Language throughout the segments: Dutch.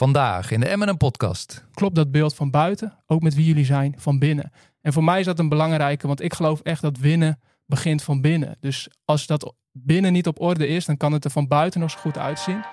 Vandaag in de M&M podcast. Klopt dat beeld van buiten, ook met wie jullie zijn, van binnen? En voor mij is dat een belangrijke, want ik geloof echt dat winnen begint van binnen. Dus als dat binnen niet op orde is, dan kan het er van buiten nog zo goed uitzien.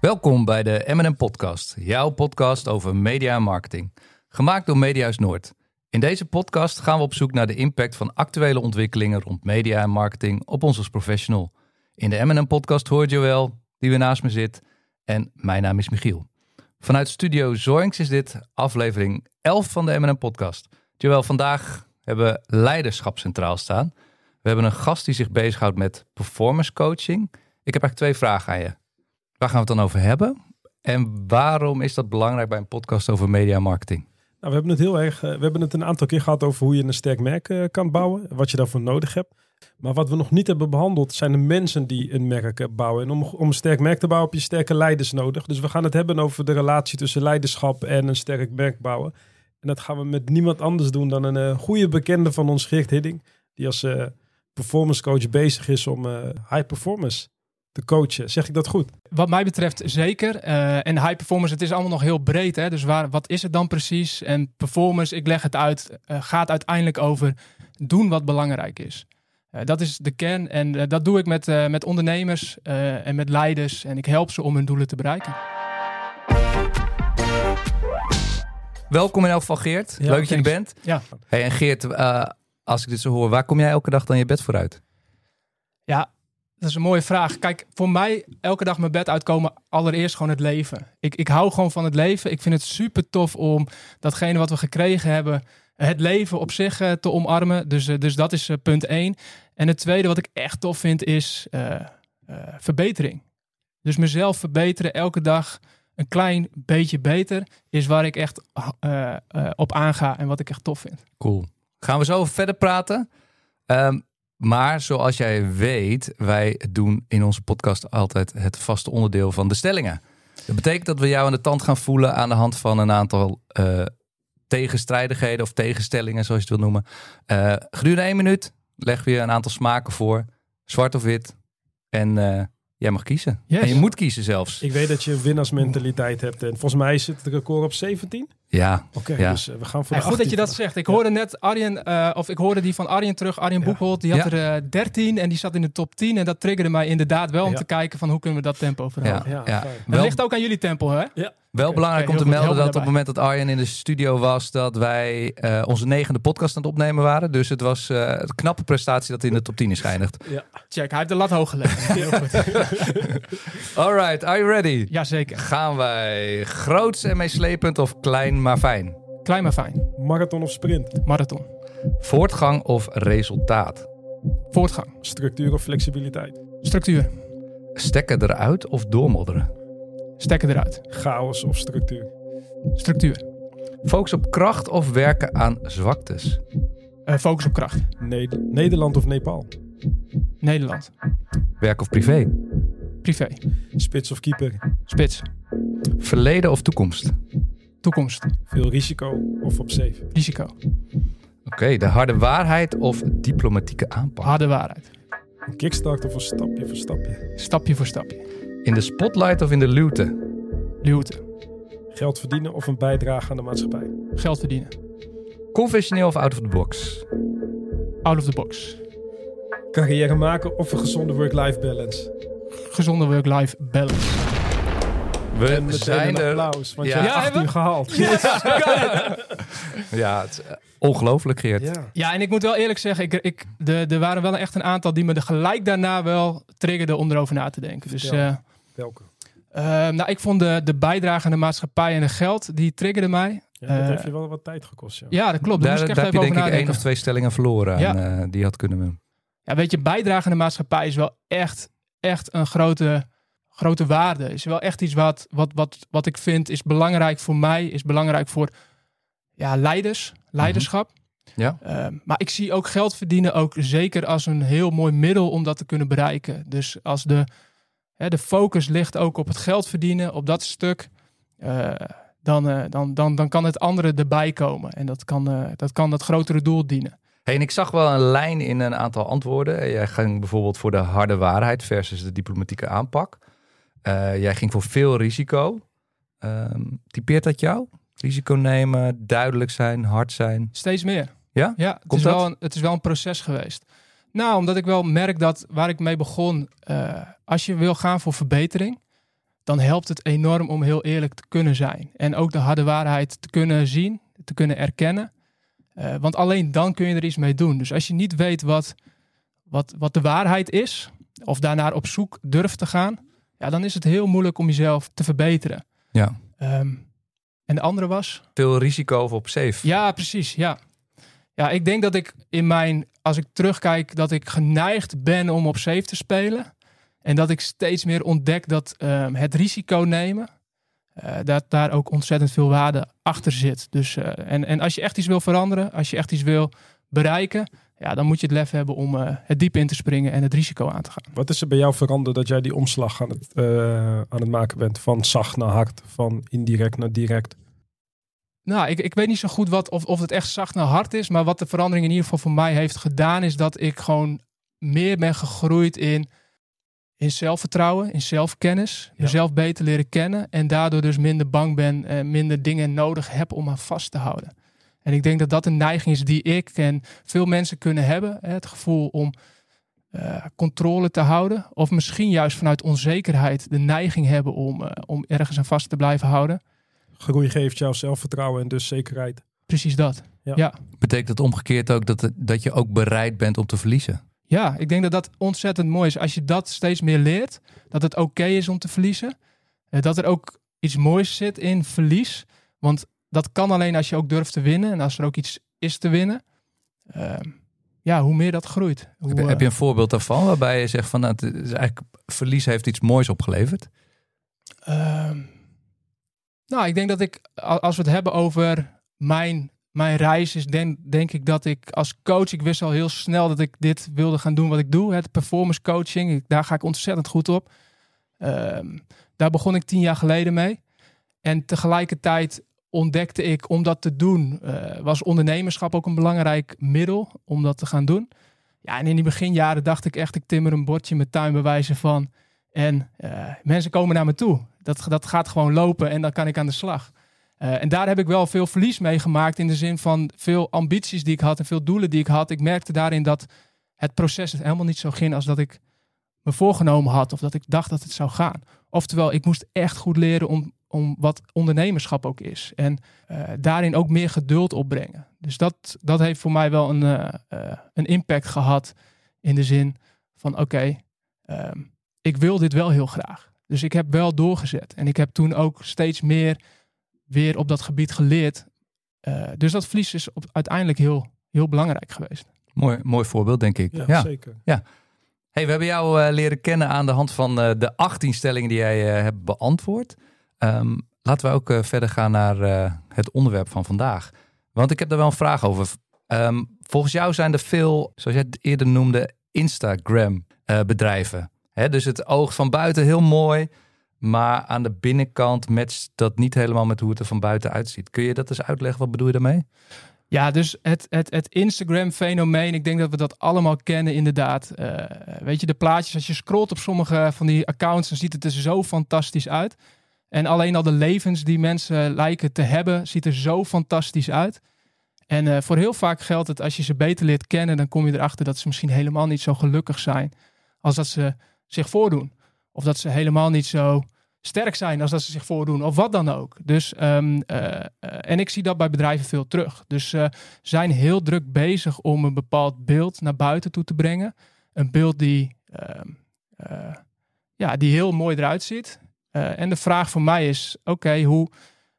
Welkom bij de M&M podcast, jouw podcast over media en marketing. Gemaakt door Mediahuis Noord. In deze podcast gaan we op zoek naar de impact van actuele ontwikkelingen rond media en marketing op ons als professional. In de M&M podcast hoort Joël, die weer naast me zit, en mijn naam is Michiel. Vanuit Studio Zoinks is dit aflevering 11 van de M&M podcast. Joël, vandaag hebben we leiderschap centraal staan. We hebben een gast die zich bezighoudt met performance coaching. Ik heb eigenlijk twee vragen aan je. Waar gaan we het dan over hebben? En waarom is dat belangrijk bij een podcast over media marketing? Nou, we hebben het heel erg. eh, we hebben het een aantal keer gehad over hoe je een sterk merk eh, kan bouwen. Wat je daarvoor nodig hebt. Maar wat we nog niet hebben behandeld zijn de mensen die een merk eh, bouwen. En om, om een sterk merk te bouwen heb je sterke leiders nodig. Dus we gaan het hebben over de relatie tussen leiderschap en een sterk merk bouwen. En dat gaan we met niemand anders doen dan een goede bekende van ons, Geert Hidding. Die als performance coach bezig is om high performance te coachen. Zeg ik dat goed? Wat mij betreft zeker. Eh, en high performance, het is allemaal nog heel breed. Hè? Dus waar, wat is het dan precies? En performance, ik leg het uit, eh, gaat uiteindelijk over doen wat belangrijk is. Eh, dat is de kern en eh, dat doe ik met, eh, met ondernemers eh, en met leiders. En ik help ze om hun doelen te bereiken. Welkom in elk geval Geert. Ja, Leuk dat je er bent. Ja. Hey, en Geert, eh, als ik dit zo hoor, waar kom jij elke dag dan je bed vooruit? Ja, dat is een mooie vraag. Kijk, voor mij elke dag mijn bed uitkomen, allereerst gewoon het leven. Ik, ik hou gewoon van het leven. Ik vind het super tof om datgene wat we gekregen hebben, het leven op zich eh, te omarmen. Dus, eh, dus dat is eh, punt één. En het tweede wat ik echt tof vind is verbetering. Dus mezelf verbeteren elke dag een klein beetje beter is waar ik echt op aanga en wat ik echt tof vind. Cool. Gaan we zo verder praten. Ehm, maar zoals jij weet, wij doen in onze podcast altijd het vaste onderdeel van de stellingen. Dat betekent dat we jou aan de tand gaan voelen aan de hand van een aantal eh, tegenstrijdigheden of tegenstellingen, zoals je het wil noemen. Eh gedurende één minuut leggen we je een aantal smaken voor, zwart of wit. En eh, jij mag kiezen. Yes. En je moet kiezen zelfs. Ik weet dat je winnaarsmentaliteit hebt. En volgens mij zit het record op 17. Ja, Oké, Ja. dus eh, we gaan voor Ja, de goed dat je 18 dat zegt. Ik hoorde net Arjen, eh, of ik hoorde die van Arjen terug, Arjen Ja. Boekholt, die had Ja. er eh, 13 en die zat in de top 10. En dat triggerde mij inderdaad wel om Ja. te kijken van hoe kunnen we dat tempo verhogen. ja, Ja, ja. Wel- ligt ook aan jullie tempo, hè? Wel belangrijk om te melden dat op het moment dat Arjen in de studio was, dat wij eh, onze negende podcast aan het opnemen waren. Dus het was eh een knappe prestatie dat hij in de top 10 is geëindigd. Check, hij heeft de lat hoog gelegd. Heel goed. Alright, are you ready? Jazeker. Gaan wij groots en meeslepend of klein maar fijn? Klein maar fijn. Marathon of sprint? Marathon. Voortgang of resultaat? Voortgang. Structuur of flexibiliteit? Structuur. Stekken eruit of doormodderen? Stekken eruit. Chaos of structuur? Structuur. Focus op kracht of werken aan zwaktes? Eh, focus op kracht. Neder- Nederland of Nepal? Nederland. Werk of privé? Privé. Spits of keeper? Spits. Verleden of toekomst? Toekomst. Veel risico of op safe? Risico. Oké, de harde waarheid of diplomatieke aanpak? Harde waarheid. Een kickstart of een stapje voor stapje? Stapje voor stapje. In de spotlight of in de luwte? Luwte. Geld verdienen of een bijdrage aan de maatschappij? Geld verdienen. Conventioneel of out of the box? Out of the box. Carrière maken of een gezonde work-life balance? Gezonde work-life balance. We En zijn een er. applaus, want Ja. je hebt Ja, 18 hebben gehaald. Ja, het is eh, ongelooflijk, Geert. Ja. Ja, en ik moet wel eerlijk zeggen, ik, ik, de, er waren wel echt een aantal die me er gelijk daarna wel triggerden om erover na te denken. Dus Vertel. Welke? eh, nou, ik vond de, de bijdrage aan de maatschappij en het geld, die triggerde mij. Ja, dat Eh, heeft je wel wat tijd gekost. Ja. Ja, dat klopt. Daar heb je denk ik één of twee stellingen verloren aan, eh, die had kunnen... Ja, weet je, bijdrage aan de maatschappij is wel echt, echt een grote, grote waarde. Is wel echt iets wat, wat, wat, wat ik vind is belangrijk voor mij, is belangrijk voor ja, leiders, leiderschap. Ja. Ehm, maar ik zie ook geld verdienen ook zeker als een heel mooi middel om dat te kunnen bereiken. Dus als de, hè, de focus ligt ook op het geld verdienen, op dat stuk. eh, dan, uh, dan, dan, dan kan het andere erbij komen. En dat kan, uh, dat kan dat grotere doel dienen. Hey, en ik zag wel een lijn in een aantal antwoorden. Jij ging bijvoorbeeld voor de harde waarheid versus de diplomatieke aanpak. Jij ging voor veel risico. Um, typeert dat jou? Risico nemen, duidelijk zijn, hard zijn? Steeds meer. Ja? Ja, het, Komt is, wel een, het is wel een proces geweest. Nou, omdat ik wel merk dat waar ik mee begon, uh, als je wil gaan voor verbetering, dan helpt het enorm om heel eerlijk te kunnen zijn. En ook de harde waarheid te kunnen zien, te kunnen erkennen. Uh, want alleen dan kun je er iets mee doen. Dus als je niet weet wat, wat, wat de waarheid is, of daarnaar op zoek durft te gaan, ja, dan is het heel moeilijk om jezelf te verbeteren. Ja. Um, en de andere was? Veel risico of op safe. Ja, precies. Ja. Ja, ik denk dat ik in mijn, als ik terugkijk, dat ik geneigd ben om op safe te spelen. En dat ik steeds meer ontdek dat um, het risico nemen, uh, dat daar ook ontzettend veel waarde achter zit. Dus, uh, en, en als je echt iets wil veranderen, als je echt iets wil bereiken, ja, dan moet je het lef hebben om uh, het diep in te springen en het risico aan te gaan. Wat is er bij jou veranderd dat jij die omslag aan het, aan het maken bent? Van zacht naar hard, van indirect naar direct? Nou, ik, ik weet niet zo goed wat, of, of het echt zacht naar hard is. Maar wat de verandering in ieder geval voor mij heeft gedaan, is dat ik gewoon meer ben gegroeid in, in zelfvertrouwen, in zelfkennis. Ja. Mezelf beter leren kennen. En daardoor dus minder bang ben en minder dingen nodig heb om aan vast te houden. En ik denk dat dat een neiging is die ik en veel mensen kunnen hebben. Hè, het gevoel om uh, controle te houden. Of misschien juist vanuit onzekerheid de neiging hebben om, uh, om ergens aan vast te blijven houden. Groei geeft jou zelfvertrouwen en dus zekerheid. Precies dat. Ja. ja. Betekent het omgekeerd ook dat, dat je ook bereid bent om te verliezen? Ja, ik denk dat dat ontzettend mooi is. Als je dat steeds meer leert, dat het oké okay is om te verliezen. Uh, dat er ook iets moois zit in verlies. Want dat kan alleen als je ook durft te winnen. En als er ook iets is te winnen. Uh, ja, hoe meer dat groeit. Hoe, heb, je, heb, je, een voorbeeld daarvan waarbij je zegt van nou, het is eigenlijk verlies heeft iets moois opgeleverd? Uh, nou, ik denk dat ik, als we het hebben over mijn, mijn reis, is denk, denk ik dat ik als coach, ik wist al heel snel dat ik dit wilde gaan doen wat ik doe. Het performance coaching, daar ga ik ontzettend goed op. Uh, daar begon ik tien jaar geleden mee. En tegelijkertijd ontdekte ik om dat te doen, uh, was ondernemerschap ook een belangrijk middel om dat te gaan doen. Ja, en in die beginjaren dacht ik echt, ik timmer een bordje met tuinbewijzen van. En uh, mensen komen naar me toe. Dat, dat gaat gewoon lopen en dan kan ik aan de slag. Uh, en daar heb ik wel veel verlies mee gemaakt in de zin van veel ambities die ik had en veel doelen die ik had. Ik merkte daarin dat het proces helemaal niet zo ging als dat ik me voorgenomen had of dat ik dacht dat het zou gaan. Oftewel, ik moest echt goed leren om, om wat ondernemerschap ook is. En uh, daarin ook meer geduld opbrengen. Dus dat, dat heeft voor mij wel een, uh, een impact gehad in de zin van oké, um, ik wil dit wel heel graag. Dus ik heb wel doorgezet. En ik heb toen ook steeds meer weer op dat gebied geleerd. dus dat verlies is op, uiteindelijk heel, heel belangrijk geweest. Mooi, mooi voorbeeld, denk ik. Ja, ja. zeker. Ja. Hey, we hebben jou uh, leren kennen aan de hand van uh, de 18 stellingen die jij uh, hebt beantwoord. Um, laten we ook verder gaan naar het onderwerp van vandaag. Want ik heb daar wel een vraag over. Um, volgens jou zijn er veel, zoals jij het eerder noemde, Instagram-bedrijven. Dus het oog van buiten heel mooi, maar aan de binnenkant matcht dat niet helemaal met hoe het er van buiten uitziet. Kun je dat eens uitleggen? Wat bedoel je daarmee? Ja, dus het, het, het Instagram-fenomeen, ik denk dat we dat allemaal kennen, inderdaad. Uh, weet je, de plaatjes, als je scrolt op sommige van die accounts, dan ziet het er zo fantastisch uit. En alleen al de levens die mensen lijken te hebben, ziet er zo fantastisch uit. En uh, voor heel vaak geldt het, als je ze beter leert kennen, dan kom je erachter dat ze misschien helemaal niet zo gelukkig zijn als dat ze zich voordoen. Of dat ze helemaal niet zo sterk zijn als dat ze zich voordoen, of wat dan ook. Dus, um, uh, uh, en ik zie dat bij bedrijven veel terug. Dus uh, zijn heel druk bezig om een bepaald beeld naar buiten toe te brengen. Een beeld die, ja, die heel mooi eruit ziet. en de vraag voor mij is, oké, okay, hoe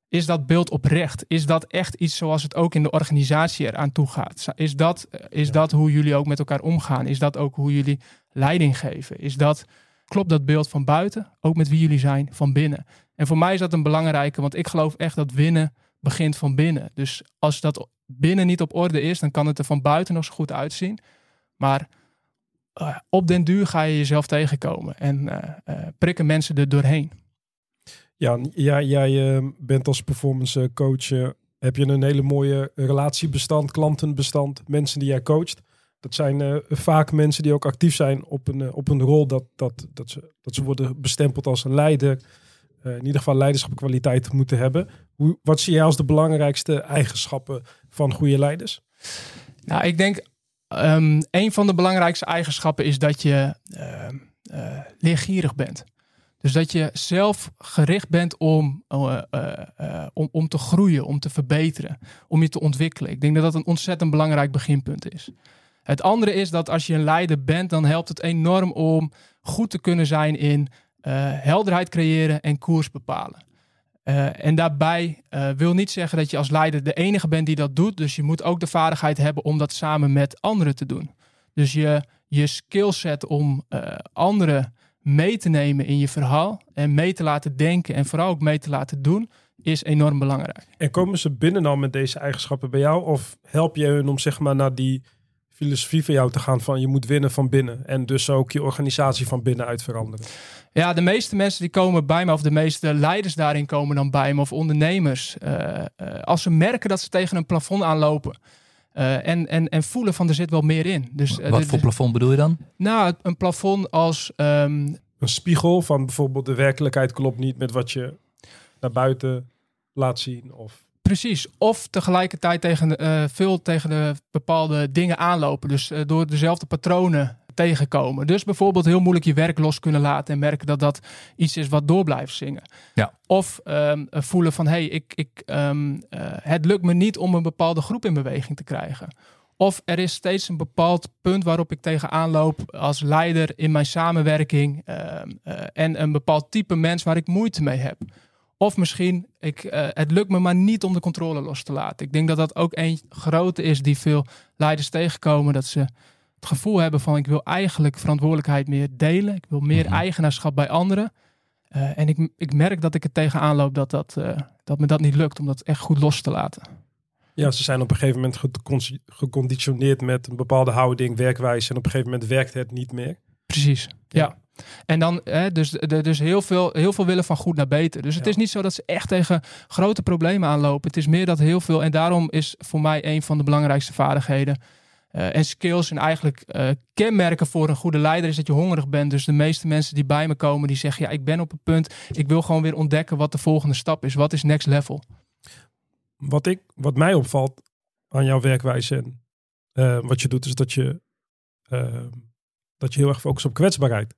is dat beeld oprecht? Is dat echt iets zoals het ook in de organisatie eraan toe gaat? Is dat, is ja. dat hoe jullie ook met elkaar omgaan? Is dat ook hoe jullie leiding geven? Is dat klopt dat beeld van buiten, ook met wie jullie zijn, van binnen. En voor mij is dat een belangrijke, want ik geloof echt dat winnen begint van binnen. Dus als dat binnen niet op orde is, dan kan het er van buiten nog zo goed uitzien. Maar uh, op den duur ga je jezelf tegenkomen en uh, uh, prikken mensen er doorheen. Ja, jij, jij bent als performance coach, heb je een hele mooie relatiebestand, klantenbestand, mensen die jij coacht. Dat zijn uh, vaak mensen die ook actief zijn op een, op een rol dat, dat, dat, ze, dat ze worden bestempeld als een leider. in ieder geval leiderschapkwaliteit moeten hebben. Hoe, wat zie jij als de belangrijkste eigenschappen van goede leiders? Nou, ik denk um, een van de belangrijkste eigenschappen is dat je leergierig bent. Dus dat je zelf gericht bent om, om, om te groeien, om te verbeteren, om je te ontwikkelen. Ik denk dat dat een ontzettend belangrijk beginpunt is. Het andere is dat als je een leider bent, dan helpt het enorm om goed te kunnen zijn in helderheid creëren en koers bepalen. en daarbij wil niet zeggen dat je als leider de enige bent die dat doet. Dus je moet ook de vaardigheid hebben om dat samen met anderen te doen. Dus je, je skillset om anderen mee te nemen in je verhaal en mee te laten denken en vooral ook mee te laten doen, is enorm belangrijk. En komen ze binnen al met deze eigenschappen bij jou? Of help je hun om zeg maar naar die filosofie van jou te gaan van je moet winnen van binnen en dus ook je organisatie van binnenuit veranderen? Ja, de meeste mensen die komen bij me, of de meeste leiders daarin komen dan bij me, of ondernemers, uh, uh, als ze merken dat ze tegen een plafond aanlopen. Uh, en, en, en voelen van er zit wel meer in. Dus, uh, Wat voor plafond bedoel je dan? Nou, een plafond als... Um, een spiegel van bijvoorbeeld de werkelijkheid klopt niet met wat je naar buiten laat zien. Of... Precies. Of tegelijkertijd tegen, uh, veel tegen de bepaalde dingen aanlopen. Dus door dezelfde patronen tegenkomen. Dus bijvoorbeeld heel moeilijk je werk los kunnen laten en merken dat dat iets is wat door blijft zingen. Ja. Of um, voelen van hé, hey, ik, ik, um, uh, het lukt me niet om een bepaalde groep in beweging te krijgen. Of er is steeds een bepaald punt waarop ik tegenaan loop als leider in mijn samenwerking. Uh, en een bepaald type mens waar ik moeite mee heb. Of misschien, ik, uh, het lukt me maar niet om de controle los te laten. Ik denk dat dat ook een grote is die veel leiders tegenkomen. Dat ze het gevoel hebben van ik wil eigenlijk verantwoordelijkheid meer delen. Ik wil meer mm -hmm. eigenaarschap bij anderen. Uh, en ik, ik merk dat ik er tegenaan loop dat, dat, uh, dat me dat niet lukt om dat echt goed los te laten. Ja, ze zijn op een gegeven moment geconditioneerd met een bepaalde houding, werkwijze. En op een gegeven moment werkt het niet meer. Precies, ja. En dan, hè, dus, de, dus heel, veel, heel veel willen van goed naar beter. Dus het ja. is niet zo dat ze echt tegen grote problemen aanlopen. Het is meer dat heel veel, en daarom is voor mij een van de belangrijkste vaardigheden uh, en skills en eigenlijk uh, kenmerken voor een goede leider is dat je hongerig bent. Dus de meeste mensen die bij me komen, die zeggen ja, ik ben op het punt, ik wil gewoon weer ontdekken wat de volgende stap is. Wat is next level? Wat, ik, wat mij opvalt aan jouw werkwijze en uh, wat je doet, is dat je, dat je heel erg focust op kwetsbaarheid.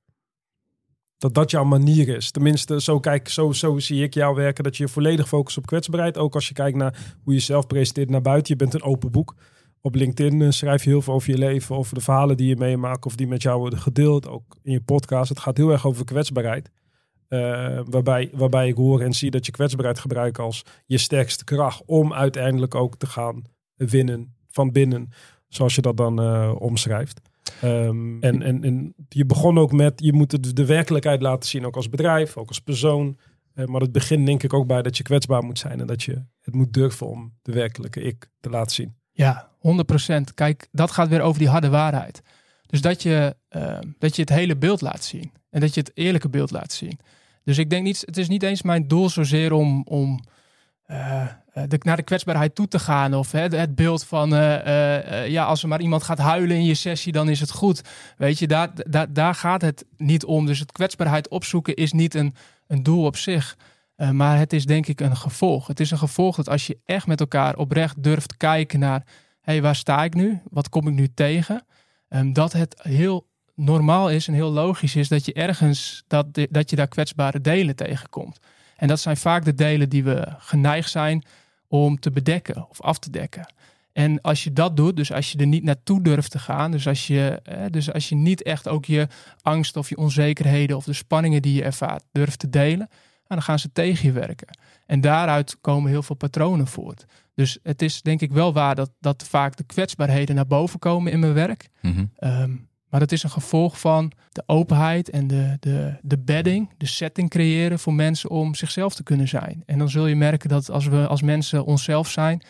Dat dat jouw manier is. Tenminste, zo, kijk, zo, zo zie ik jou werken. Dat je volledig focust op kwetsbaarheid. Ook als je kijkt naar hoe je jezelf presenteert naar buiten. Je bent een open boek. Op LinkedIn schrijf je heel veel over je leven, over de verhalen die je meemaakt of die met jou worden gedeeld. Ook in je podcast. Het gaat heel erg over kwetsbaarheid. Uh, waarbij, waarbij ik hoor en zie dat je kwetsbaarheid gebruikt als je sterkste kracht om uiteindelijk ook te gaan winnen van binnen, zoals je dat dan uh, omschrijft. Um, en, en, en je begon ook met, je moet de, de werkelijkheid laten zien, ook als bedrijf, ook als persoon. Uh, maar het begint denk ik ook bij dat je kwetsbaar moet zijn en dat je het moet durven om de werkelijke ik te laten zien. Ja, 100%. Kijk, dat gaat weer over die harde waarheid. Dus dat je, uh, dat je het hele beeld laat zien. En dat je het eerlijke beeld laat zien. Dus ik denk niet, het is niet eens mijn doel zozeer om, om uh, de, naar de kwetsbaarheid toe te gaan. Of hè, het beeld van, uh, ja, als er maar iemand gaat huilen in je sessie, dan is het goed. Weet je, daar, daar, daar gaat het niet om. Dus het kwetsbaarheid opzoeken is niet een, een doel op zich. Maar het is denk ik een gevolg. Het is een gevolg dat als je echt met elkaar oprecht durft kijken naar... hé, hey, waar sta ik nu? Wat kom ik nu tegen? Um, dat het heel normaal is en heel logisch is dat je ergens... Dat, dat je daar kwetsbare delen tegenkomt. En dat zijn vaak de delen die we geneigd zijn om te bedekken of af te dekken. En als je dat doet, dus als je er niet naartoe durft te gaan, dus als je, eh, dus als je niet echt ook je angst of je onzekerheden of de spanningen die je ervaart durft te delen, dan gaan ze tegen je werken. En daaruit komen heel veel patronen voort. Dus het is denk ik wel waar dat, dat vaak de kwetsbaarheden naar boven komen in mijn werk. Mm -hmm. um, maar dat is een gevolg van de openheid en de, de, de bedding, de setting creëren voor mensen om zichzelf te kunnen zijn. En dan zul je merken dat als we als mensen onszelf zijn,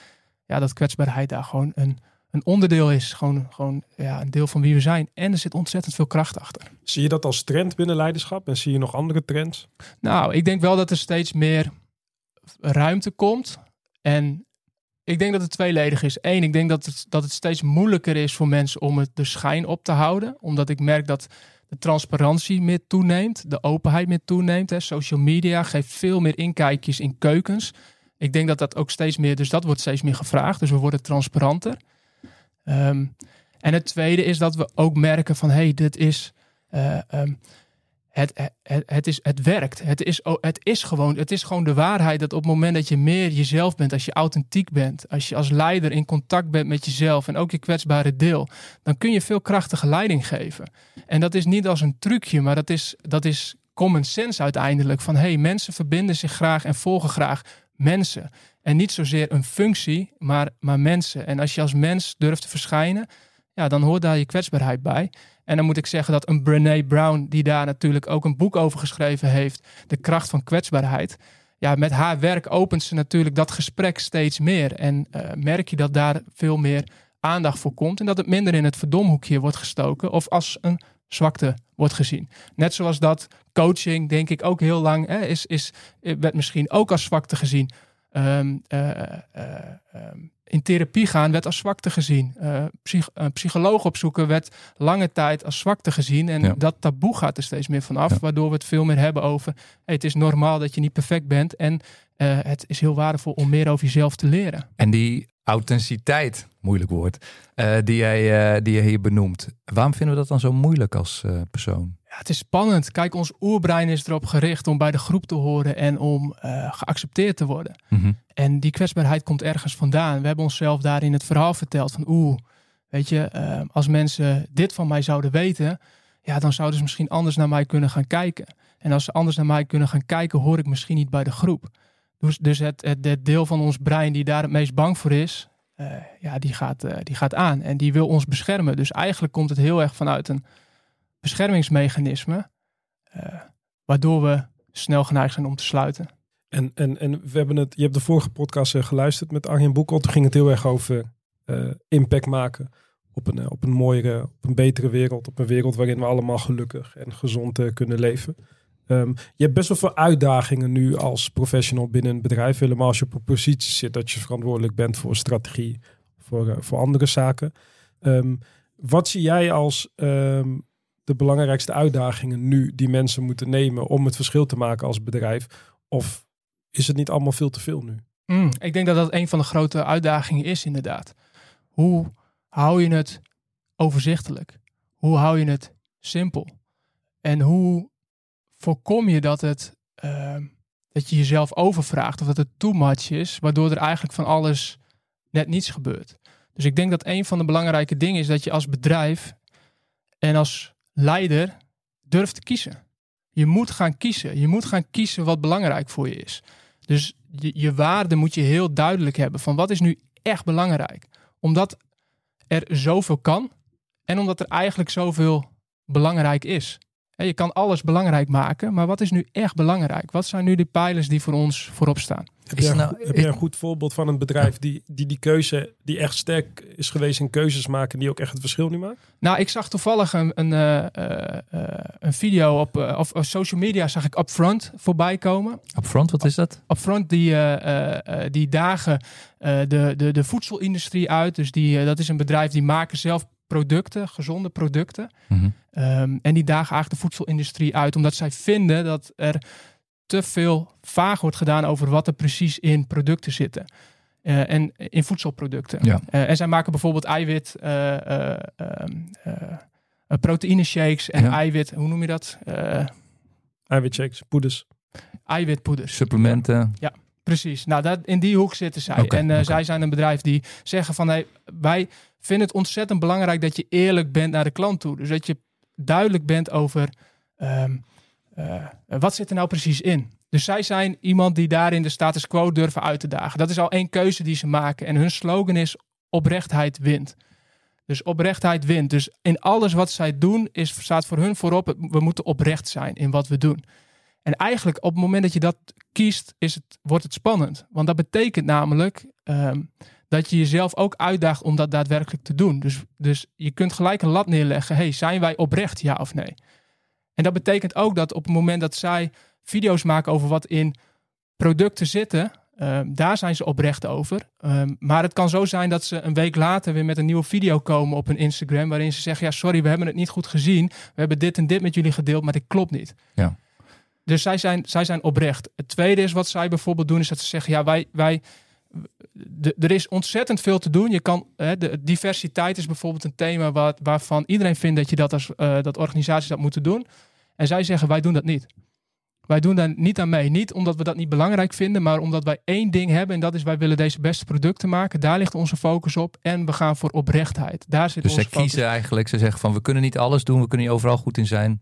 ja, dat kwetsbaarheid daar gewoon een, een onderdeel is. Gewoon, gewoon ja, een deel van wie we zijn. En er zit ontzettend veel kracht achter. Zie je dat als trend binnen leiderschap? En zie je nog andere trends? Nou, ik denk wel dat er steeds meer ruimte komt. En ik denk dat het tweeledig is. Eén, ik denk dat het, dat het steeds moeilijker is voor mensen om het de schijn op te houden. Omdat ik merk dat de transparantie meer toeneemt, de openheid meer toeneemt. Hè. Social media geeft veel meer inkijkjes in keukens. Ik denk dat dat ook steeds meer, dus dat wordt steeds meer gevraagd. Dus we worden transparanter. Ehm, en het tweede is dat we ook merken van, hé, hey, dit is... Uh, het, het, het, is, het werkt. Het is, het, is gewoon, het is gewoon de waarheid dat op het moment dat je meer jezelf bent, als je authentiek bent, als je als leider in contact bent met jezelf en ook je kwetsbare deel, dan kun je veel krachtige leiding geven. En dat is niet als een trucje, maar dat is, dat is common sense uiteindelijk. Van hey, mensen verbinden zich graag en volgen graag mensen. En niet zozeer een functie, maar, maar mensen. En als je als mens durft te verschijnen, ja, dan hoort daar je kwetsbaarheid bij. En dan moet ik zeggen dat een Brené Brown, die daar natuurlijk ook een boek over geschreven heeft, De kracht van kwetsbaarheid. Ja, met haar werk opent ze natuurlijk dat gesprek steeds meer. En uh, merk je dat daar veel meer aandacht voor komt. En dat het minder in het verdomhoekje wordt gestoken of als een zwakte wordt gezien. Net zoals dat coaching, denk ik, ook heel lang hè, is, is, werd misschien ook als zwakte gezien. Um, uh, um, in therapie gaan werd als zwakte gezien. Uh, psych een psycholoog opzoeken werd lange tijd als zwakte gezien. En dat taboe gaat er steeds meer vanaf, waardoor we het veel meer hebben over... Hey, het is normaal dat je niet perfect bent en uh, het is heel waardevol om meer over jezelf te leren. En die authenticiteit, moeilijk woord, uh, die, jij, die je hier benoemt. Waarom vinden we dat dan zo moeilijk als persoon? Ja, het is spannend. Kijk, ons oerbrein is erop gericht om bij de groep te horen en om geaccepteerd te worden. Mm -hmm. En die kwetsbaarheid komt ergens vandaan. We hebben onszelf daarin het verhaal verteld van oeh, weet je, als mensen dit van mij zouden weten, ja, dan zouden ze misschien anders naar mij kunnen gaan kijken. En als ze anders naar mij kunnen gaan kijken, hoor ik misschien niet bij de groep. Dus, dus het, het, het, deel van ons brein die daar het meest bang voor is, uh, ja, die gaat, die gaat aan. En die wil ons beschermen. Dus eigenlijk komt het heel erg vanuit een beschermingsmechanisme, uh, waardoor we snel geneigd zijn om te sluiten. En, en, en we hebben het, je hebt de vorige podcast geluisterd met Arjen Boekel. Toen ging het heel erg over impact maken op een, op een mooiere, op een betere wereld. Op een wereld waarin we allemaal gelukkig en gezond kunnen leven. Um, je hebt best wel veel uitdagingen nu als professional binnen een bedrijf. Helemaal als je op een positie zit dat je verantwoordelijk bent voor strategie, voor, voor andere zaken. Um, wat zie jij als um, de belangrijkste uitdagingen nu die mensen moeten nemen om het verschil te maken als bedrijf? Of is het niet allemaal veel te veel nu? Mm, ik denk dat dat een van de grote uitdagingen is, inderdaad. Hoe hou je het overzichtelijk? Hoe hou je het simpel? En hoe voorkom je dat, het, uh, dat je jezelf overvraagt of dat het too much is, waardoor er eigenlijk van alles net niets gebeurt. Dus ik denk dat een van de belangrijke dingen is dat je als bedrijf en als leider durft te kiezen. Je moet gaan kiezen. Je moet gaan kiezen wat belangrijk voor je is. Dus je, je waarde moet je heel duidelijk hebben van wat is nu echt belangrijk. Omdat er zoveel kan en omdat er eigenlijk zoveel belangrijk is. Je kan alles belangrijk maken, maar wat is nu echt belangrijk? Wat zijn nu de pijlers die voor ons voorop staan? Heb je, nou, heb je een goed voorbeeld van een bedrijf die, die die keuze, die echt sterk is geweest in keuzes maken, die ook echt het verschil nu maakt? Nou, ik zag toevallig een, een, uh, uh, een video op, uh, of social media, zag ik Upfront voorbij komen. Upfront, wat is dat? Upfront, die, die dagen de, de, de voedselindustrie uit. Dus die, dat is een bedrijf die maken zelf producten, gezonde producten. Mm -hmm. um, en die dagen eigenlijk de voedselindustrie uit, omdat zij vinden dat er te veel vaag wordt gedaan over wat er precies in producten zitten. Uh, en in voedselproducten. Ja. Uh, en zij maken bijvoorbeeld eiwit, uh, proteïne shakes en ja. eiwit, hoe noem je dat? Eiwitshakes, poeders. Eiwitpoeders. Supplementen. Ja, precies. Nou, dat, in die hoek zitten zij. Okay, en okay. zij zijn een bedrijf die zeggen van hey, wij vind het ontzettend belangrijk dat je eerlijk bent naar de klant toe. Dus dat je duidelijk bent over um, wat zit er nou precies in. Dus zij zijn iemand die daarin de status quo durven uit te dagen. Dat is al één keuze die ze maken. En hun slogan is oprechtheid wint. Dus oprechtheid wint. Dus in alles wat zij doen is, staat voor hun voorop, we moeten oprecht zijn in wat we doen. En eigenlijk op het moment dat je dat kiest, is het, wordt het spannend. Want dat betekent namelijk um, dat je jezelf ook uitdaagt om dat daadwerkelijk te doen. Dus, dus je kunt gelijk een lat neerleggen. Hey, zijn wij oprecht, ja of nee? En dat betekent ook dat op het moment dat zij video's maken over wat in producten zitten, ehm, daar zijn ze oprecht over. Ehm, maar het kan zo zijn dat ze een week later weer met een nieuwe video komen op hun Instagram, waarin ze zeggen: Ja, sorry, we hebben het niet goed gezien. We hebben dit en dit met jullie gedeeld, maar dit klopt niet. Ja. Dus zij zijn, zij zijn oprecht. Het tweede is wat zij bijvoorbeeld doen, is dat ze zeggen: Ja, wij. wij er is ontzettend veel te doen. Je kan, hè, de diversiteit is bijvoorbeeld een thema waar, waarvan iedereen vindt dat je dat als uh, dat organisaties dat moeten doen. En zij zeggen: wij doen dat niet. Wij doen daar niet aan mee. Niet omdat we dat niet belangrijk vinden, maar omdat wij één ding hebben. En dat is wij willen deze beste producten maken. Daar ligt onze focus op. En we gaan voor oprechtheid. Daar zit dus onze ze kiezen eigenlijk, ze zeggen van we kunnen niet alles doen. We kunnen niet overal goed in zijn.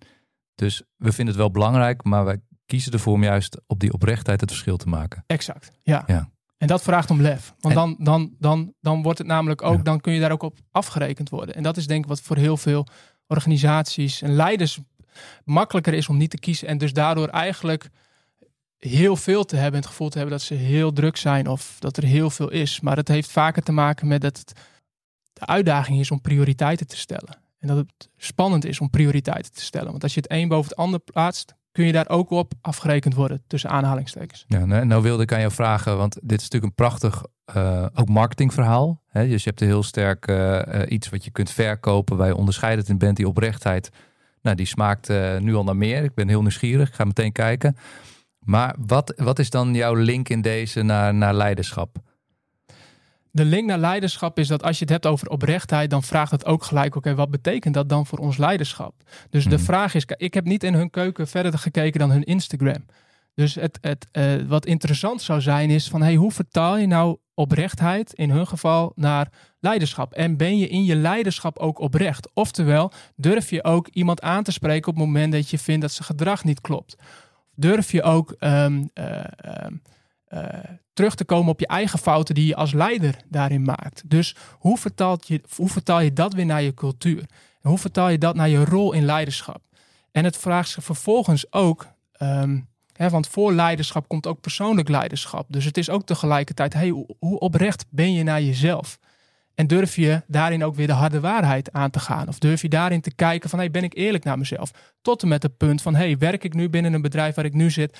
Dus we vinden het wel belangrijk, maar wij kiezen ervoor om juist op die oprechtheid het verschil te maken. Exact, ja. ja. En dat vraagt om lef. Want dan, dan, dan, dan wordt het namelijk ook, dan kun je daar ook op afgerekend worden. En dat is denk ik wat voor heel veel organisaties en leiders makkelijker is om niet te kiezen. En dus daardoor eigenlijk heel veel te hebben. Het gevoel te hebben dat ze heel druk zijn of dat er heel veel is. Maar het heeft vaker te maken met dat het de uitdaging is om prioriteiten te stellen. En dat het spannend is om prioriteiten te stellen. Want als je het een boven het ander plaatst, kun je daar ook op afgerekend worden tussen aanhalingstekens. Ja, nou, nou wilde ik aan jou vragen, want dit is natuurlijk een prachtig uh, ook marketingverhaal. Hè? Dus je hebt een heel sterk uh, iets wat je kunt verkopen, waar je onderscheidend in bent, die oprechtheid. Nou, die smaakt nu al naar meer. Ik ben heel nieuwsgierig, ga meteen kijken. Maar wat, wat is dan jouw link in deze naar, naar leiderschap? De link naar leiderschap is dat als je het hebt over oprechtheid, dan vraagt het ook gelijk: oké, wat betekent dat dan voor ons leiderschap? Dus de vraag is: ik heb niet in hun keuken verder gekeken dan hun Instagram. Dus het, het, uh, wat interessant zou zijn is van hey, hoe vertaal je nou oprechtheid in hun geval naar leiderschap? En ben je in je leiderschap ook oprecht? Oftewel, durf je ook iemand aan te spreken op het moment dat je vindt dat zijn gedrag niet klopt? Durf je ook um, uh, uh, terug te komen op je eigen fouten die je als leider daarin maakt? Dus hoe, je, hoe vertaal je dat weer naar je cultuur? Hoe vertaal je dat naar je rol in leiderschap? En het vraagt zich vervolgens ook. Um, want voor leiderschap komt ook persoonlijk leiderschap. Dus het is ook tegelijkertijd, hey, hoe oprecht ben je naar jezelf? En durf je daarin ook weer de harde waarheid aan te gaan? Of durf je daarin te kijken van, hey, ben ik eerlijk naar mezelf? Tot en met het punt van, hey, werk ik nu binnen een bedrijf waar ik nu zit?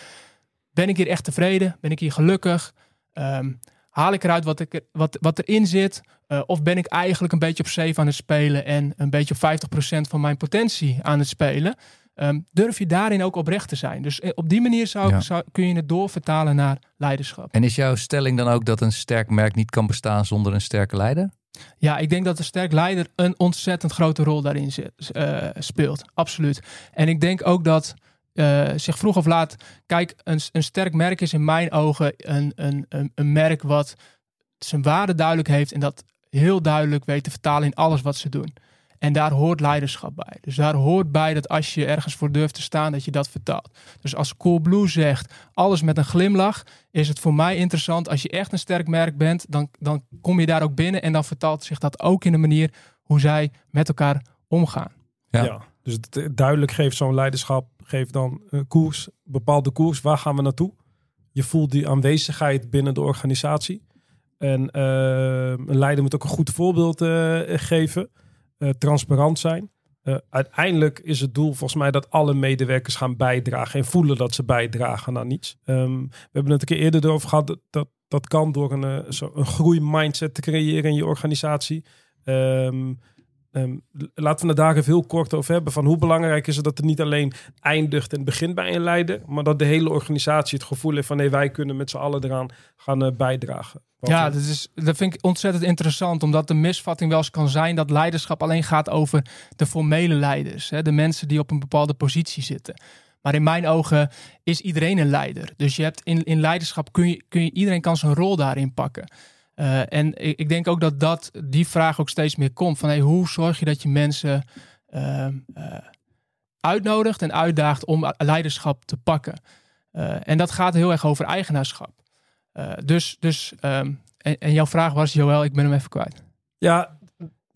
Ben ik hier echt tevreden? Ben ik hier gelukkig? Um, haal ik eruit wat, ik, wat, wat erin zit? Uh, of ben ik eigenlijk een beetje op safe aan het spelen en een beetje op 50% van mijn potentie aan het spelen? Um, durf je daarin ook oprecht te zijn? Dus op die manier zou, ja. zou, kun je het doorvertalen naar leiderschap. En is jouw stelling dan ook dat een sterk merk niet kan bestaan zonder een sterke leider? Ja, ik denk dat een sterk leider een ontzettend grote rol daarin zit, uh, speelt. Absoluut. En ik denk ook dat uh, zich vroeg of laat. Kijk, een, een sterk merk is in mijn ogen een, een, een, een merk wat zijn waarde duidelijk heeft en dat heel duidelijk weet te vertalen in alles wat ze doen. En daar hoort leiderschap bij. Dus daar hoort bij dat als je ergens voor durft te staan, dat je dat vertaalt. Dus als Coolblue zegt, alles met een glimlach, is het voor mij interessant. Als je echt een sterk merk bent, dan, dan kom je daar ook binnen en dan vertaalt zich dat ook in de manier hoe zij met elkaar omgaan. Ja, ja dus het duidelijk geeft zo'n leiderschap, geeft dan een koers, bepaalde koers. Waar gaan we naartoe? Je voelt die aanwezigheid binnen de organisatie. En uh, een leider moet ook een goed voorbeeld uh, geven. Uh, transparant zijn. Uiteindelijk is het doel volgens mij dat alle medewerkers gaan bijdragen en voelen dat ze bijdragen aan iets. Um, we hebben het een keer eerder erover gehad dat dat, dat kan door een, een groeimindset te creëren in je organisatie. Um, Um, laten we het daar even heel kort over hebben. Van hoe belangrijk is het dat het niet alleen eindigt en begint bij een leider. Maar dat de hele organisatie het gevoel heeft van nee, wij kunnen met z'n allen eraan gaan uh, bijdragen. Wat ja, dat, is, dat vind ik ontzettend interessant. Omdat de misvatting wel eens kan zijn dat leiderschap alleen gaat over de formele leiders. Hè, de mensen die op een bepaalde positie zitten. Maar in mijn ogen is iedereen een leider. Dus je hebt in, in leiderschap kun je, kun je, iedereen kan zijn rol daarin pakken. Uh, en ik, ik, denk ook dat, dat die vraag ook steeds meer komt. Van hey, hoe zorg je dat je mensen uh, uh, uitnodigt en uitdaagt om leiderschap te pakken? en dat gaat heel erg over eigenaarschap. dus, dus um, en, en, jouw vraag was, Joël, ik ben hem even kwijt. Ja,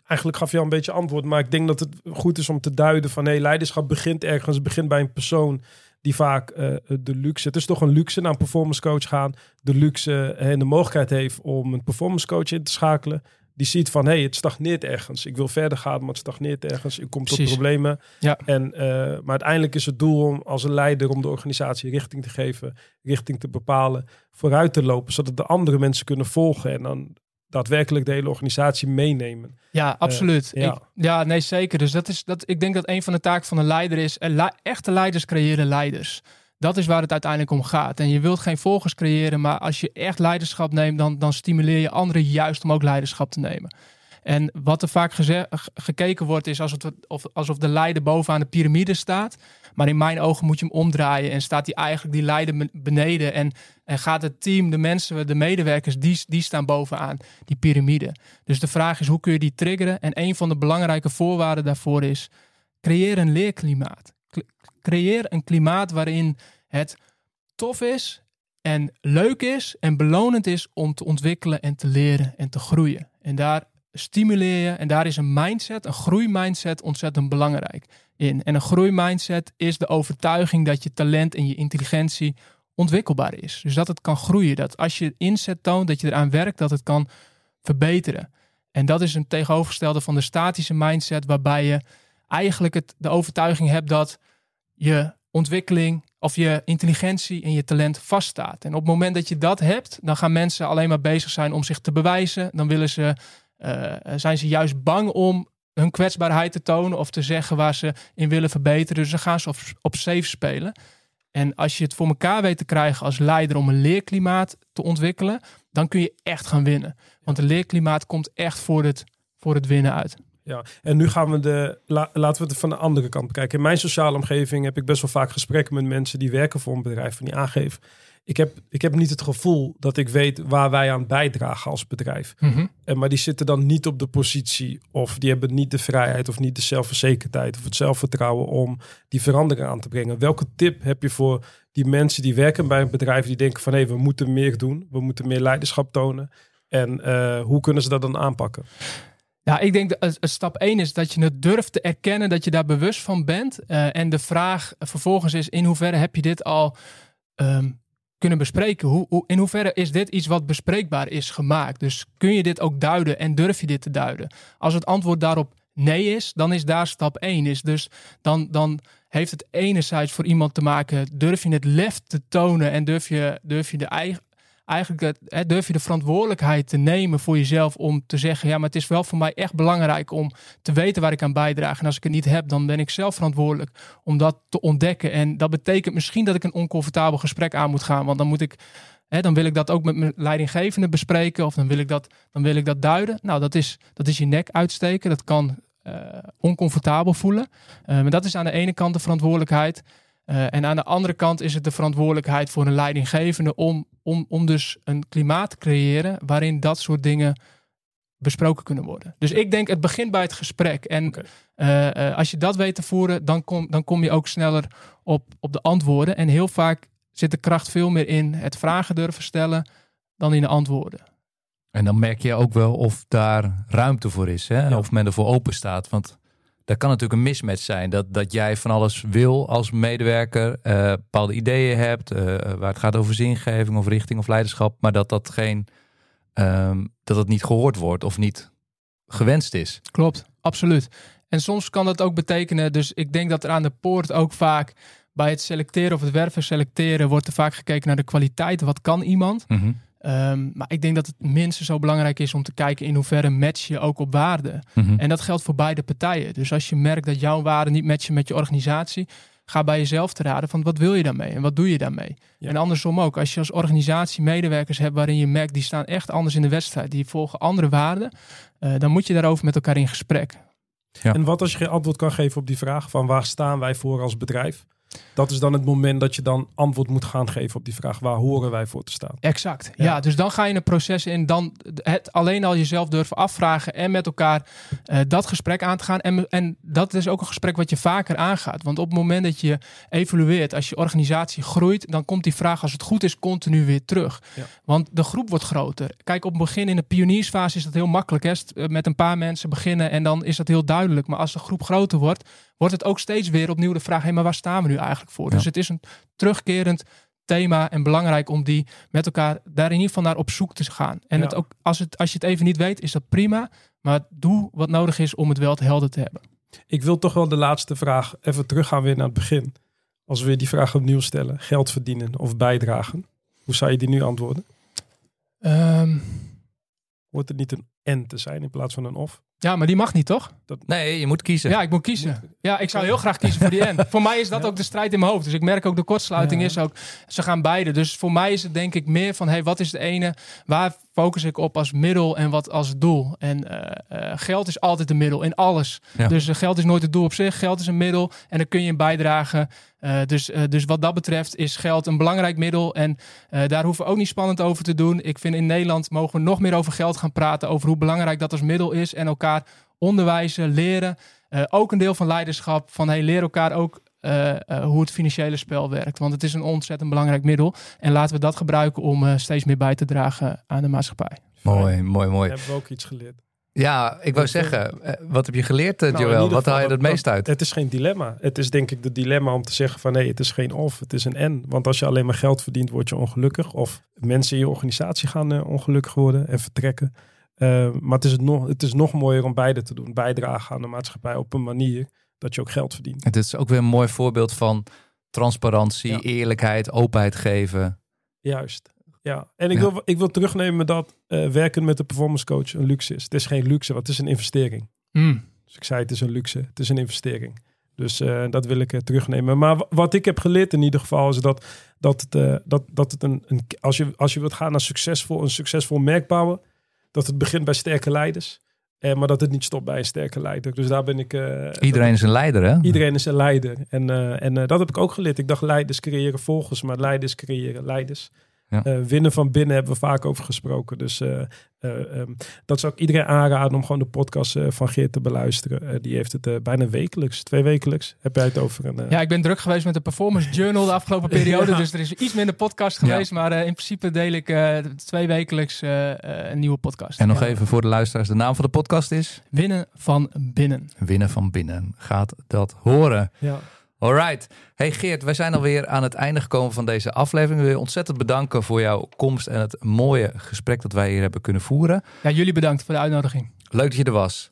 eigenlijk gaf je al een beetje antwoord. Maar ik denk dat het goed is om te duiden van hey, leiderschap begint ergens, begint bij een persoon die vaak eh, de luxe, het is toch een luxe naar een performance coach gaan, de luxe en de mogelijkheid heeft om een performance coach in te schakelen. Die ziet van, hé, hey, het stagneert ergens. Ik wil verder gaan, maar het stagneert ergens. Ik kom tot problemen. Ja. En, eh, maar uiteindelijk is het doel om als een leider om de organisatie richting te geven, richting te bepalen, vooruit te lopen, zodat de andere mensen kunnen volgen en dan daadwerkelijk de hele organisatie meenemen. Ja, absoluut. ja. Ik- ja, nee, zeker. Dus dat is, dat, ik denk dat een van de taken van een leider is... eh, echte leiders creëren leiders. Dat is waar het uiteindelijk om gaat. En je wilt geen volgers creëren, maar als je echt leiderschap neemt... dan, dan stimuleer je anderen juist om ook leiderschap te nemen. En wat er vaak gekeken wordt, is alsof, het, of, alsof de leider bovenaan de piramide staat. Maar in mijn ogen moet je hem omdraaien en staat hij eigenlijk die leider ben- beneden. En, en gaat het team, de mensen, de medewerkers, die, die staan bovenaan die piramide. Dus de vraag is, hoe kun je die triggeren? En een van de belangrijke voorwaarden daarvoor is, creëer een leerklimaat. Cre- Creëer een klimaat waarin het tof is en leuk is en belonend is om te ontwikkelen en te leren en te groeien. En daar stimuleer je en daar is een mindset, een groeimindset ontzettend belangrijk in. En een groeimindset is de overtuiging dat je talent en je intelligentie ontwikkelbaar is. Dus dat het kan groeien, dat als je inzet toont, dat je eraan werkt, dat het kan verbeteren. En dat is een tegenovergestelde van de statische mindset, waarbij je eigenlijk het, de overtuiging hebt dat je ontwikkeling of je intelligentie en je talent vaststaat. En op het moment dat je dat hebt, dan gaan mensen alleen maar bezig zijn om zich te bewijzen. Dan willen ze, eh, zijn ze juist bang om hun kwetsbaarheid te tonen of te zeggen waar ze in willen verbeteren. Dus dan gaan ze op, op safe spelen. En als je het voor elkaar weet te krijgen als leider om een leerklimaat te ontwikkelen, dan kun je echt gaan winnen. Want een leerklimaat komt echt voor het, voor het winnen uit. Ja, en nu gaan we de, la- laten we het van de andere kant bekijken. In mijn sociale omgeving heb ik best wel vaak gesprekken met mensen die werken voor een bedrijf en die aangeven. Ik heb, ik heb niet het gevoel dat ik weet waar wij aan bijdragen als bedrijf. En, maar die zitten dan niet op de positie of die hebben niet de vrijheid of niet de zelfverzekerdheid of het zelfvertrouwen om die verandering aan te brengen. Welke tip heb je voor die mensen die werken bij een bedrijf die denken van hé, we moeten meer doen, we moeten meer leiderschap tonen. En eh, hoe kunnen ze dat dan aanpakken? Ja, ik denk dat stap 1 is dat je het durft te erkennen dat je daar bewust van bent. Eh, en de vraag vervolgens is: in hoeverre heb je dit al ehm, kunnen bespreken? Hoe, in hoeverre is dit iets wat bespreekbaar is gemaakt? Dus kun je dit ook duiden en durf je dit te duiden? Als het antwoord daarop nee is, dan is daar stap 1. Is dus dan, dan heeft het enerzijds voor iemand te maken: durf je het lef te tonen en durf je, durf je de eigen eigenlijk hè, durf je de verantwoordelijkheid te nemen voor jezelf om te zeggen, ja, maar het is wel voor mij echt belangrijk om te weten waar ik aan bijdraag. En als ik het niet heb, dan ben ik zelf verantwoordelijk om dat te ontdekken. En dat betekent misschien dat ik een oncomfortabel gesprek aan moet gaan, want dan moet ik, hè, dan wil ik dat ook met mijn leidinggevende bespreken of dan wil ik dat, dan wil ik dat duiden. Nou, dat is, dat is je nek uitsteken. Dat kan eh, oncomfortabel voelen. Eh, maar dat is aan de ene kant de verantwoordelijkheid. Uh, en aan de andere kant is het de verantwoordelijkheid voor een leidinggevende om, om, om dus een klimaat te creëren waarin dat soort dingen besproken kunnen worden. Dus ik denk het begint bij het gesprek. En okay. uh, uh, als je dat weet te voeren, dan kom, dan kom je ook sneller op, op de antwoorden. En heel vaak zit de kracht veel meer in het vragen durven stellen dan in de antwoorden. En dan merk je ook wel of daar ruimte voor is. Hè? Ja. Of men ervoor open staat. Want dat kan natuurlijk een mismatch zijn. Dat, dat jij van alles wil als medewerker, uh, bepaalde ideeën hebt, uh, waar het gaat over zingeving of richting of leiderschap, maar dat dat geen, um, dat het niet gehoord wordt of niet gewenst is. Klopt, absoluut. En soms kan dat ook betekenen, dus ik denk dat er aan de poort ook vaak bij het selecteren of het werven selecteren wordt er vaak gekeken naar de kwaliteit. Wat kan iemand? Mm -hmm. Um, maar ik denk dat het minstens zo belangrijk is om te kijken in hoeverre match je ook op waarde. Mhm. Mm -hmm. En dat geldt voor beide partijen. Dus als je merkt dat jouw waarden niet matchen met je organisatie, ga bij jezelf te raden van wat wil je daarmee en wat doe je daarmee. Ja. En andersom ook, als je als organisatie medewerkers hebt waarin je merkt die staan echt anders in de wedstrijd, die volgen andere waarden, uh, dan moet je daarover met elkaar in gesprek. Ja. En wat als je geen antwoord kan geven op die vraag van waar staan wij voor als bedrijf? Dat is dan het moment dat je dan antwoord moet gaan geven op die vraag. Waar horen wij voor te staan? Exact. Ja, ja dus dan ga je een proces in. Dan het alleen al jezelf durven afvragen en met elkaar uh, dat gesprek aan te gaan. En, en dat is ook een gesprek wat je vaker aangaat. Want op het moment dat je evalueert, als je organisatie groeit, dan komt die vraag als het goed is continu weer terug. Ja. Want de groep wordt groter. Kijk, op het begin in de pioniersfase is dat heel makkelijk. Hè? Met een paar mensen beginnen en dan is dat heel duidelijk. Maar als de groep groter wordt, wordt het ook steeds weer opnieuw de vraag: hé, maar waar staan we nu eigenlijk voor? Ja. Dus het is een terugkerend thema en belangrijk om die met elkaar daar in ieder geval naar op zoek te gaan. En Ja. het ook, als, het, als je het even niet weet, is dat prima. Maar doe wat nodig is om het wel te helder te hebben. Ik wil toch wel de laatste vraag even teruggaan weer naar het begin. Als we weer die vraag opnieuw stellen. Geld verdienen of bijdragen. Hoe zou je die nu antwoorden? Ehm, Wordt het niet een en te zijn in plaats van een of? Ja, maar die mag niet, toch? Nee, je moet kiezen. Ja, ik moet kiezen. Ja, ik zou heel graag kiezen voor die N. voor mij is dat Ja. ook de strijd in mijn hoofd. Dus ik merk ook de kortsluiting Ja. is ook, ze gaan beide. Dus voor mij is het denk ik meer van, hey, wat is de ene? Waar focus ik op als middel en wat als doel? En eh, eh, geld is altijd een middel in alles. Ja. Dus eh, geld is nooit het doel op zich. Geld is een middel en dan kun je in bijdragen. Eh, dus, eh, dus wat dat betreft is geld een belangrijk middel. En eh, daar hoeven we ook niet spannend over te doen. Ik vind in Nederland mogen we nog meer over geld gaan praten. Over hoe belangrijk dat als middel is. En elkaar onderwijzen, leren. Eh, ook een deel van leiderschap. Van hey, leer elkaar ook eh, eh, hoe het financiële spel werkt. Want het is een ontzettend belangrijk middel. En laten we dat gebruiken om eh, steeds meer bij te dragen aan de maatschappij. Mooi, mooi, mooi. Hebben we ook iets geleerd. Ja, ik wou zeggen, wat heb je geleerd, Nou, Joël? Wat haal je er het meest uit? Het is geen dilemma. Het is denk ik de dilemma om te zeggen van nee, het is geen of, het is een en. Want als je alleen maar geld verdient, word je ongelukkig. Of mensen in je organisatie gaan ongelukkig worden en vertrekken. Eh, maar het is, het, nog, het is nog mooier om beide te doen. Bijdragen aan de maatschappij op een manier dat je ook geld verdient. Het is ook weer een mooi voorbeeld van transparantie, Ja. eerlijkheid, openheid geven. Juist. Ja, en ik, Ja. Wil, ik wil terugnemen dat eh, werken met de performance coach een luxe is. Het is geen luxe, want het is een investering. Hmm. Dus ik zei het is een luxe, het is een investering. Dus eh, dat wil ik eh, terugnemen. Maar wa- wat ik heb geleerd in ieder geval is dat, dat het, eh, dat, dat het een, een als, je, als je wilt gaan naar succesvol, een succesvol merk bouwen, dat het begint bij sterke leiders. Eh, maar dat het niet stopt bij een sterke leider. Dus daar ben ik. eh, Iedereen is een leider, hè? Iedereen is een leider. En, eh, en eh, dat heb ik ook geleerd. Ik dacht leiders creëren volgers, maar leiders creëren leiders. Ja. Eh, winnen van binnen hebben we vaak over gesproken. Dus eh, eh, ehm, dat zou ik iedereen aanraden om gewoon de podcast van Geert te beluisteren. Die heeft het bijna wekelijks, twee wekelijks. Heb jij het over een... Ja, ik ben druk geweest met de Performance Journal de afgelopen periode. Ja. Dus er is iets minder podcast geweest. Maar eh, in principe deel ik eh, twee wekelijks een nieuwe podcast. En nog Ja. even voor de luisteraars, de naam van de podcast is Winnen van binnen. Winnen van Binnen. Gaat dat horen? ja. Alright. Hey Geert, wij zijn alweer aan het einde gekomen van deze aflevering. Ik wil je ontzettend bedanken voor jouw komst en het mooie gesprek dat wij hier hebben kunnen voeren. Ja, jullie bedankt voor de uitnodiging. Leuk dat je er was.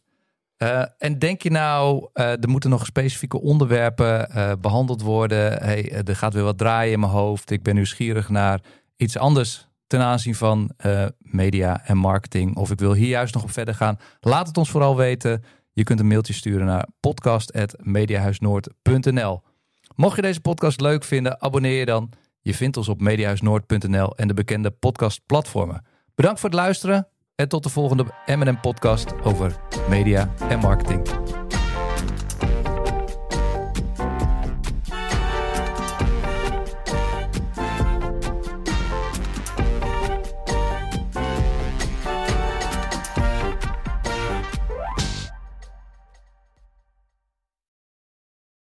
Eh, en denk je nou, eh, er moeten nog specifieke onderwerpen eh, behandeld worden? Hey, er gaat weer wat draaien in mijn hoofd. Ik ben nieuwsgierig naar iets anders ten aanzien van media en marketing. Of ik wil hier juist nog op verder gaan. Laat het ons vooral weten. Je kunt een mailtje sturen naar podcast.mediahuisnoord.nl. Mocht je deze podcast leuk vinden, abonneer je dan. Je vindt ons op mediahuisnoord.nl en de bekende podcastplatformen. Bedankt voor het luisteren en tot de volgende M&M podcast over media en marketing.